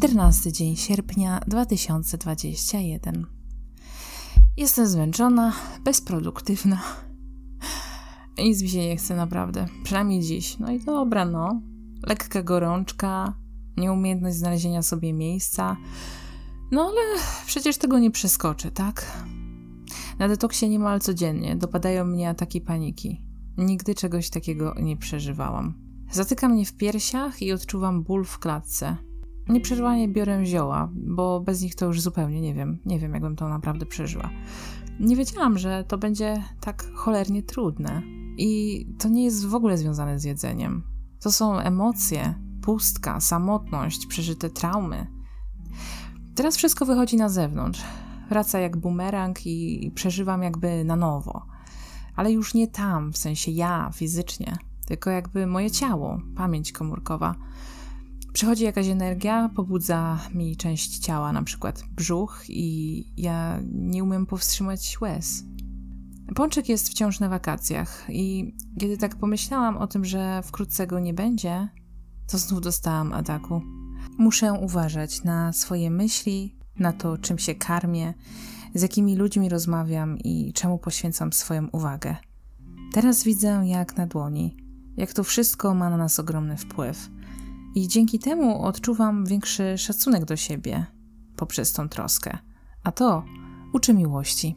14 dzień sierpnia 2021. Jestem zmęczona, bezproduktywna. Nic mi się nie chce naprawdę, przynajmniej dziś. No i dobra, no. Lekka gorączka, nieumiejętność znalezienia sobie miejsca. No ale przecież tego nie przeskoczę, tak? Na detoksie niemal codziennie dopadają mnie ataki paniki. Nigdy czegoś takiego nie przeżywałam. Zatyka mnie w piersiach i odczuwam ból w klatce. Nieprzerwanie biorę zioła, bo bez nich to już zupełnie nie wiem. Nie wiem, jakbym to naprawdę przeżyła. Nie wiedziałam, że to będzie tak cholernie trudne. I to nie jest w ogóle związane z jedzeniem. To są emocje, pustka, samotność, przeżyte traumy. Teraz wszystko wychodzi na zewnątrz. Wraca jak bumerang i przeżywam jakby na nowo. Ale już nie tam, w sensie ja fizycznie, tylko jakby moje ciało, pamięć komórkowa. Przychodzi jakaś energia, pobudza mi część ciała, na przykład brzuch, i ja nie umiem powstrzymać łez. Pączek jest wciąż na wakacjach, i kiedy tak pomyślałam o tym, że wkrótce go nie będzie, to znów dostałam ataku. Muszę uważać na swoje myśli, na to, czym się karmię, z jakimi ludźmi rozmawiam i czemu poświęcam swoją uwagę. Teraz widzę jak na dłoni, jak to wszystko ma na nas ogromny wpływ. I dzięki temu odczuwam większy szacunek do siebie poprzez tą troskę. A to uczy miłości.